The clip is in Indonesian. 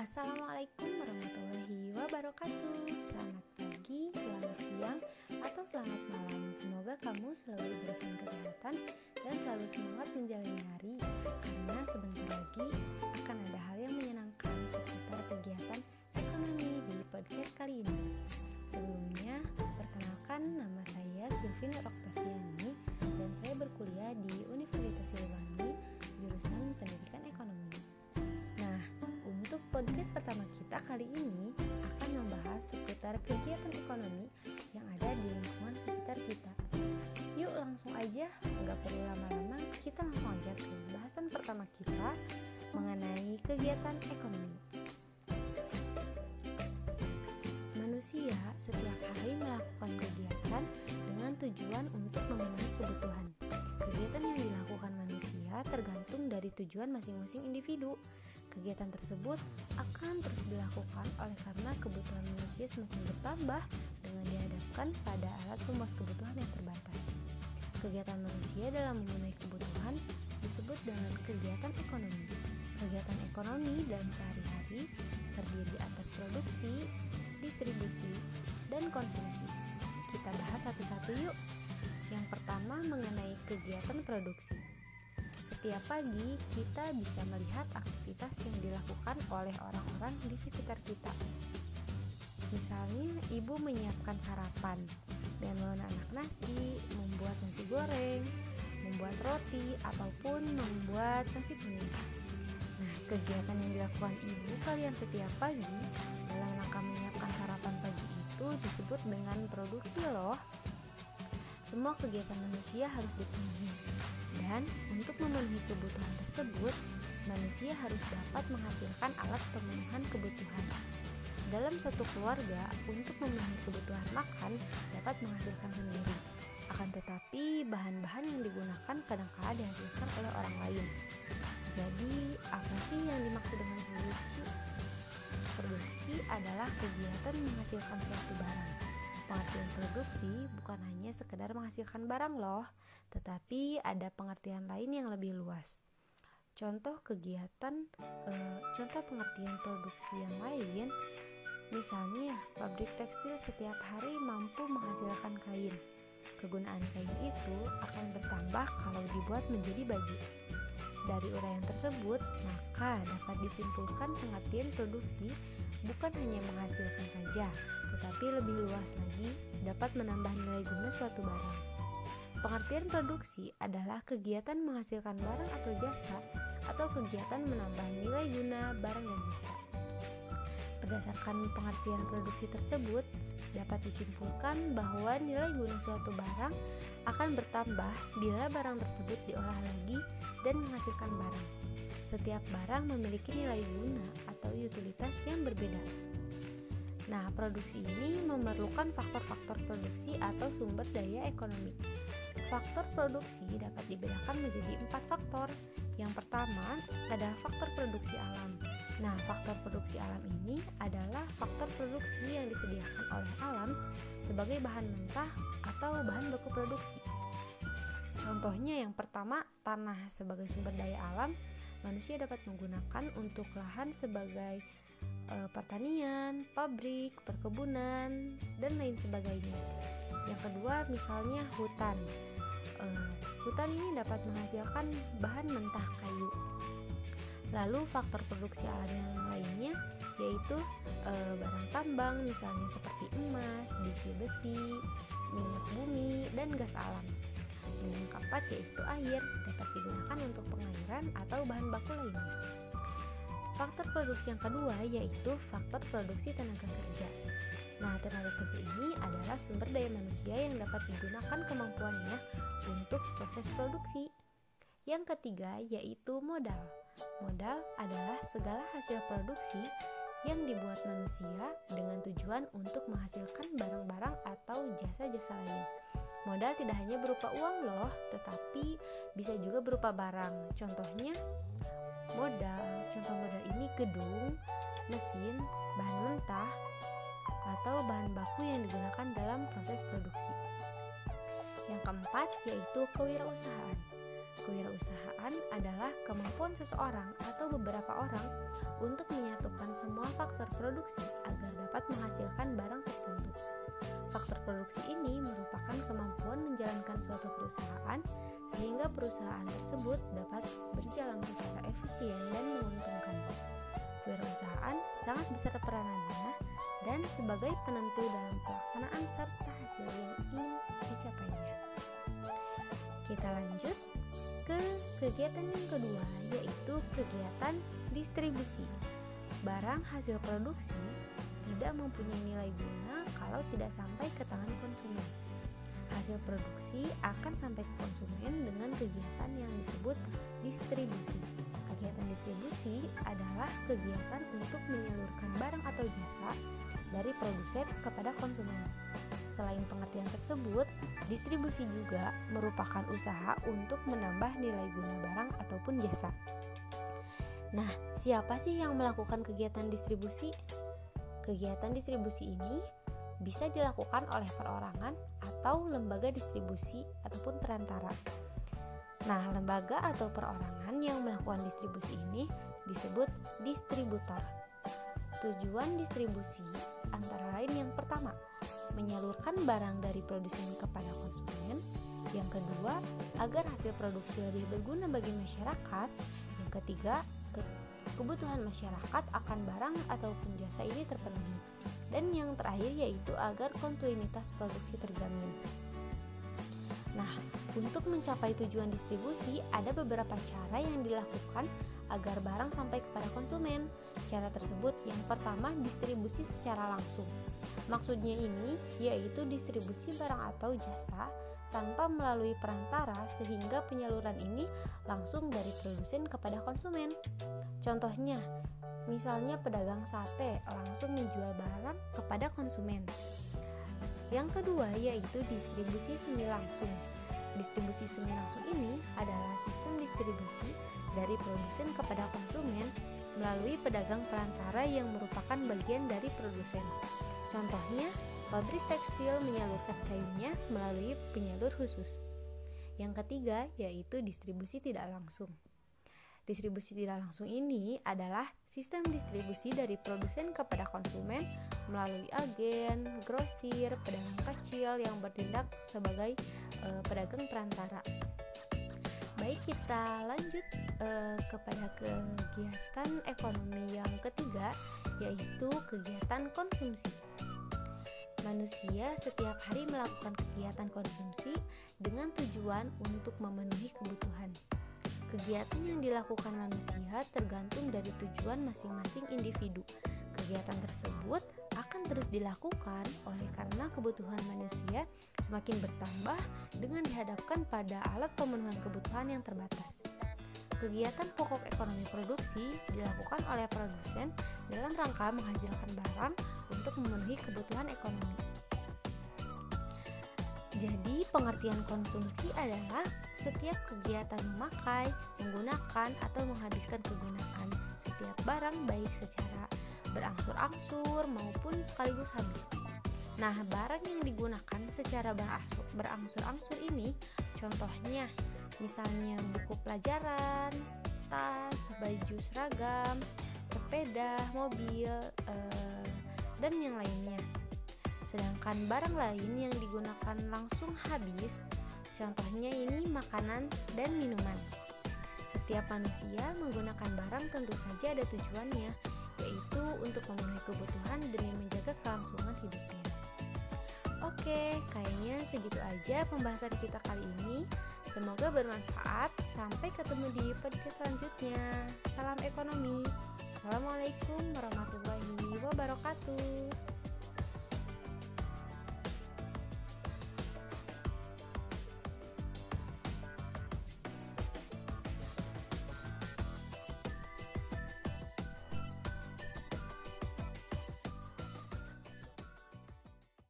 Assalamualaikum warahmatullahi wabarakatuh. Selamat pagi, selamat siang, atau selamat malam. Semoga kamu selalu diberikan kesehatan dan selalu semangat menjalani hari. Karena sebentar lagi akan ada hal yang menyenangkan podcast pertama kita kali ini akan membahas seputar kegiatan ekonomi yang ada di lingkungan sekitar kita. Yuk langsung aja, nggak perlu lama-lama, kita langsung aja ke bahasan pertama kita mengenai kegiatan ekonomi. Manusia setiap hari melakukan kegiatan dengan tujuan untuk memenuhi kebutuhan. Kegiatan yang dilakukan manusia tergantung dari tujuan masing-masing individu. Kegiatan tersebut akan terus dilakukan oleh karena kebutuhan manusia semakin bertambah dengan dihadapkan pada alat pemuas kebutuhan yang terbatas. Kegiatan manusia dalam memenuhi kebutuhan disebut dengan kegiatan ekonomi. Kegiatan ekonomi dalam sehari-hari terdiri atas produksi, distribusi, dan konsumsi. Kita bahas satu-satu yuk. Yang pertama mengenai kegiatan produksi. Setiap pagi, kita bisa melihat aktivitas yang dilakukan oleh orang-orang di sekitar kita. Misalnya, ibu menyiapkan sarapan dan menanak nasi, membuat nasi goreng, membuat roti, ataupun membuat nasi kuning. Nah, kegiatan yang dilakukan ibu kalian setiap pagi dalam rangka menyiapkan sarapan pagi itu disebut dengan produksi loh. Semua kegiatan manusia harus dipenuhi dan untuk memenuhi kebutuhan tersebut, manusia harus dapat menghasilkan alat pemenuhan kebutuhan. Dalam satu keluarga, untuk memenuhi kebutuhan makan dapat menghasilkan sendiri. Akan tetapi, bahan-bahan yang digunakan kadang-kala dihasilkan oleh orang lain. Jadi, apa sih yang dimaksud dengan produksi? Produksi adalah kegiatan menghasilkan suatu barang Pengertian produksi bukan hanya sekedar menghasilkan barang loh, tetapi ada pengertian lain yang lebih luas. Contoh kegiatan, e, contoh pengertian produksi yang lain, misalnya pabrik tekstil setiap hari mampu menghasilkan kain. Kegunaan kain itu akan bertambah kalau dibuat menjadi baju. Dari uraian tersebut, maka dapat disimpulkan pengertian produksi bukan hanya menghasilkan saja, tetapi lebih luas lagi dapat menambah nilai guna suatu barang. Pengertian produksi adalah kegiatan menghasilkan barang atau jasa atau kegiatan menambah nilai guna barang dan jasa. Berdasarkan pengertian produksi tersebut, dapat disimpulkan bahwa nilai guna suatu barang akan bertambah bila barang tersebut diolah lagi dan menghasilkan barang. Setiap barang memiliki nilai guna atau utilitas yang berbeda. Nah, produksi ini memerlukan faktor-faktor produksi atau sumber daya ekonomi. Faktor produksi dapat dibedakan menjadi empat faktor. Yang pertama adalah faktor produksi alam. Nah, faktor produksi alam ini adalah faktor produksi yang disediakan oleh alam sebagai bahan mentah atau bahan baku produksi. Contohnya yang pertama, tanah sebagai sumber daya alam, manusia dapat menggunakan untuk lahan sebagai e, pertanian, pabrik, perkebunan, dan lain sebagainya. Yang kedua, misalnya hutan. E, hutan ini dapat menghasilkan bahan mentah kayu. Lalu faktor produksi alam yang lainnya yaitu e, barang tambang misalnya seperti emas, biji besi, minyak bumi, dan gas alam. Dan yang keempat yaitu air dapat digunakan untuk pengairan atau bahan baku lainnya. Faktor produksi yang kedua yaitu faktor produksi tenaga kerja. Nah, tenaga kerja ini adalah sumber daya manusia yang dapat digunakan kemampuannya untuk proses produksi. Yang ketiga yaitu modal. Modal adalah segala hasil produksi yang dibuat manusia dengan tujuan untuk menghasilkan barang-barang atau jasa-jasa lain. Modal tidak hanya berupa uang loh, tetapi bisa juga berupa barang. Contohnya modal. Contoh modal ini gedung, mesin, bahan mentah, atau bahan baku yang digunakan dalam proses produksi. Yang keempat yaitu kewirausahaan. Kewirausahaan adalah kemampuan seseorang atau beberapa orang untuk menyatukan semua faktor produksi agar dapat menghasilkan barang tertentu. Produksi ini merupakan kemampuan menjalankan suatu perusahaan sehingga perusahaan tersebut dapat berjalan secara efisien dan menguntungkan. Kewirausahaan sangat besar peranannya dan sebagai penentu dalam pelaksanaan serta hasil yang ingin dicapainya. Kita lanjut ke kegiatan yang kedua yaitu kegiatan distribusi. Barang hasil produksi tidak mempunyai nilai guna kalau tidak sampai ke tangan konsumen. Hasil produksi akan sampai ke konsumen dengan kegiatan yang disebut distribusi. Kegiatan distribusi adalah kegiatan untuk menyalurkan barang atau jasa dari produsen kepada konsumen. Selain pengertian tersebut, distribusi juga merupakan usaha untuk menambah nilai guna barang ataupun jasa. Nah, siapa sih yang melakukan kegiatan distribusi? Kegiatan distribusi ini bisa dilakukan oleh perorangan atau lembaga distribusi ataupun perantara. Nah, lembaga atau perorangan yang melakukan distribusi ini disebut distributor. Tujuan distribusi antara lain yang pertama, menyalurkan barang dari produsen kepada konsumen. Yang kedua, agar hasil produksi lebih berguna bagi masyarakat. Yang ketiga, ke kebutuhan masyarakat akan barang ataupun jasa ini terpenuhi. Dan yang terakhir yaitu agar kontinuitas produksi terjamin. Nah, untuk mencapai tujuan distribusi, ada beberapa cara yang dilakukan agar barang sampai kepada konsumen. Cara tersebut yang pertama distribusi secara langsung. Maksudnya ini yaitu distribusi barang atau jasa tanpa melalui perantara sehingga penyaluran ini langsung dari produsen kepada konsumen. Contohnya, misalnya pedagang sate langsung menjual barang kepada konsumen. Yang kedua yaitu distribusi semi langsung. Distribusi semi langsung ini adalah sistem distribusi dari produsen kepada konsumen melalui pedagang perantara yang merupakan bagian dari produsen. Contohnya, pabrik tekstil menyalurkan kainnya melalui penyalur khusus. Yang ketiga yaitu distribusi tidak langsung. Distribusi tidak langsung ini adalah sistem distribusi dari produsen kepada konsumen melalui agen, grosir, pedagang kecil yang bertindak sebagai e, pedagang perantara. Baik, kita lanjut e, kepada kegiatan ekonomi yang ketiga, yaitu kegiatan konsumsi. Manusia setiap hari melakukan kegiatan konsumsi dengan tujuan untuk memenuhi kebutuhan. Kegiatan yang dilakukan manusia tergantung dari tujuan masing-masing individu. Kegiatan tersebut akan terus dilakukan oleh karena kebutuhan manusia semakin bertambah dengan dihadapkan pada alat pemenuhan kebutuhan yang terbatas. Kegiatan pokok ekonomi produksi dilakukan oleh produsen dalam rangka menghasilkan barang untuk memenuhi kebutuhan ekonomi. Jadi, pengertian konsumsi adalah setiap kegiatan memakai, menggunakan, atau menghabiskan kegunaan setiap barang baik secara berangsur-angsur maupun sekaligus habis. Nah, barang yang digunakan secara berangsur-angsur ini contohnya misalnya buku pelajaran, tas, baju seragam, sepeda, mobil, eh, dan yang lainnya. Sedangkan barang lain yang digunakan langsung habis, contohnya ini makanan dan minuman. Setiap manusia menggunakan barang tentu saja ada tujuannya, yaitu untuk memenuhi kebutuhan demi menjaga kelangsungan hidupnya. Oke, kayaknya segitu aja pembahasan kita kali ini. Semoga bermanfaat. Sampai ketemu di podcast selanjutnya. Salam ekonomi. Assalamualaikum warahmatullahi wabarakatuh.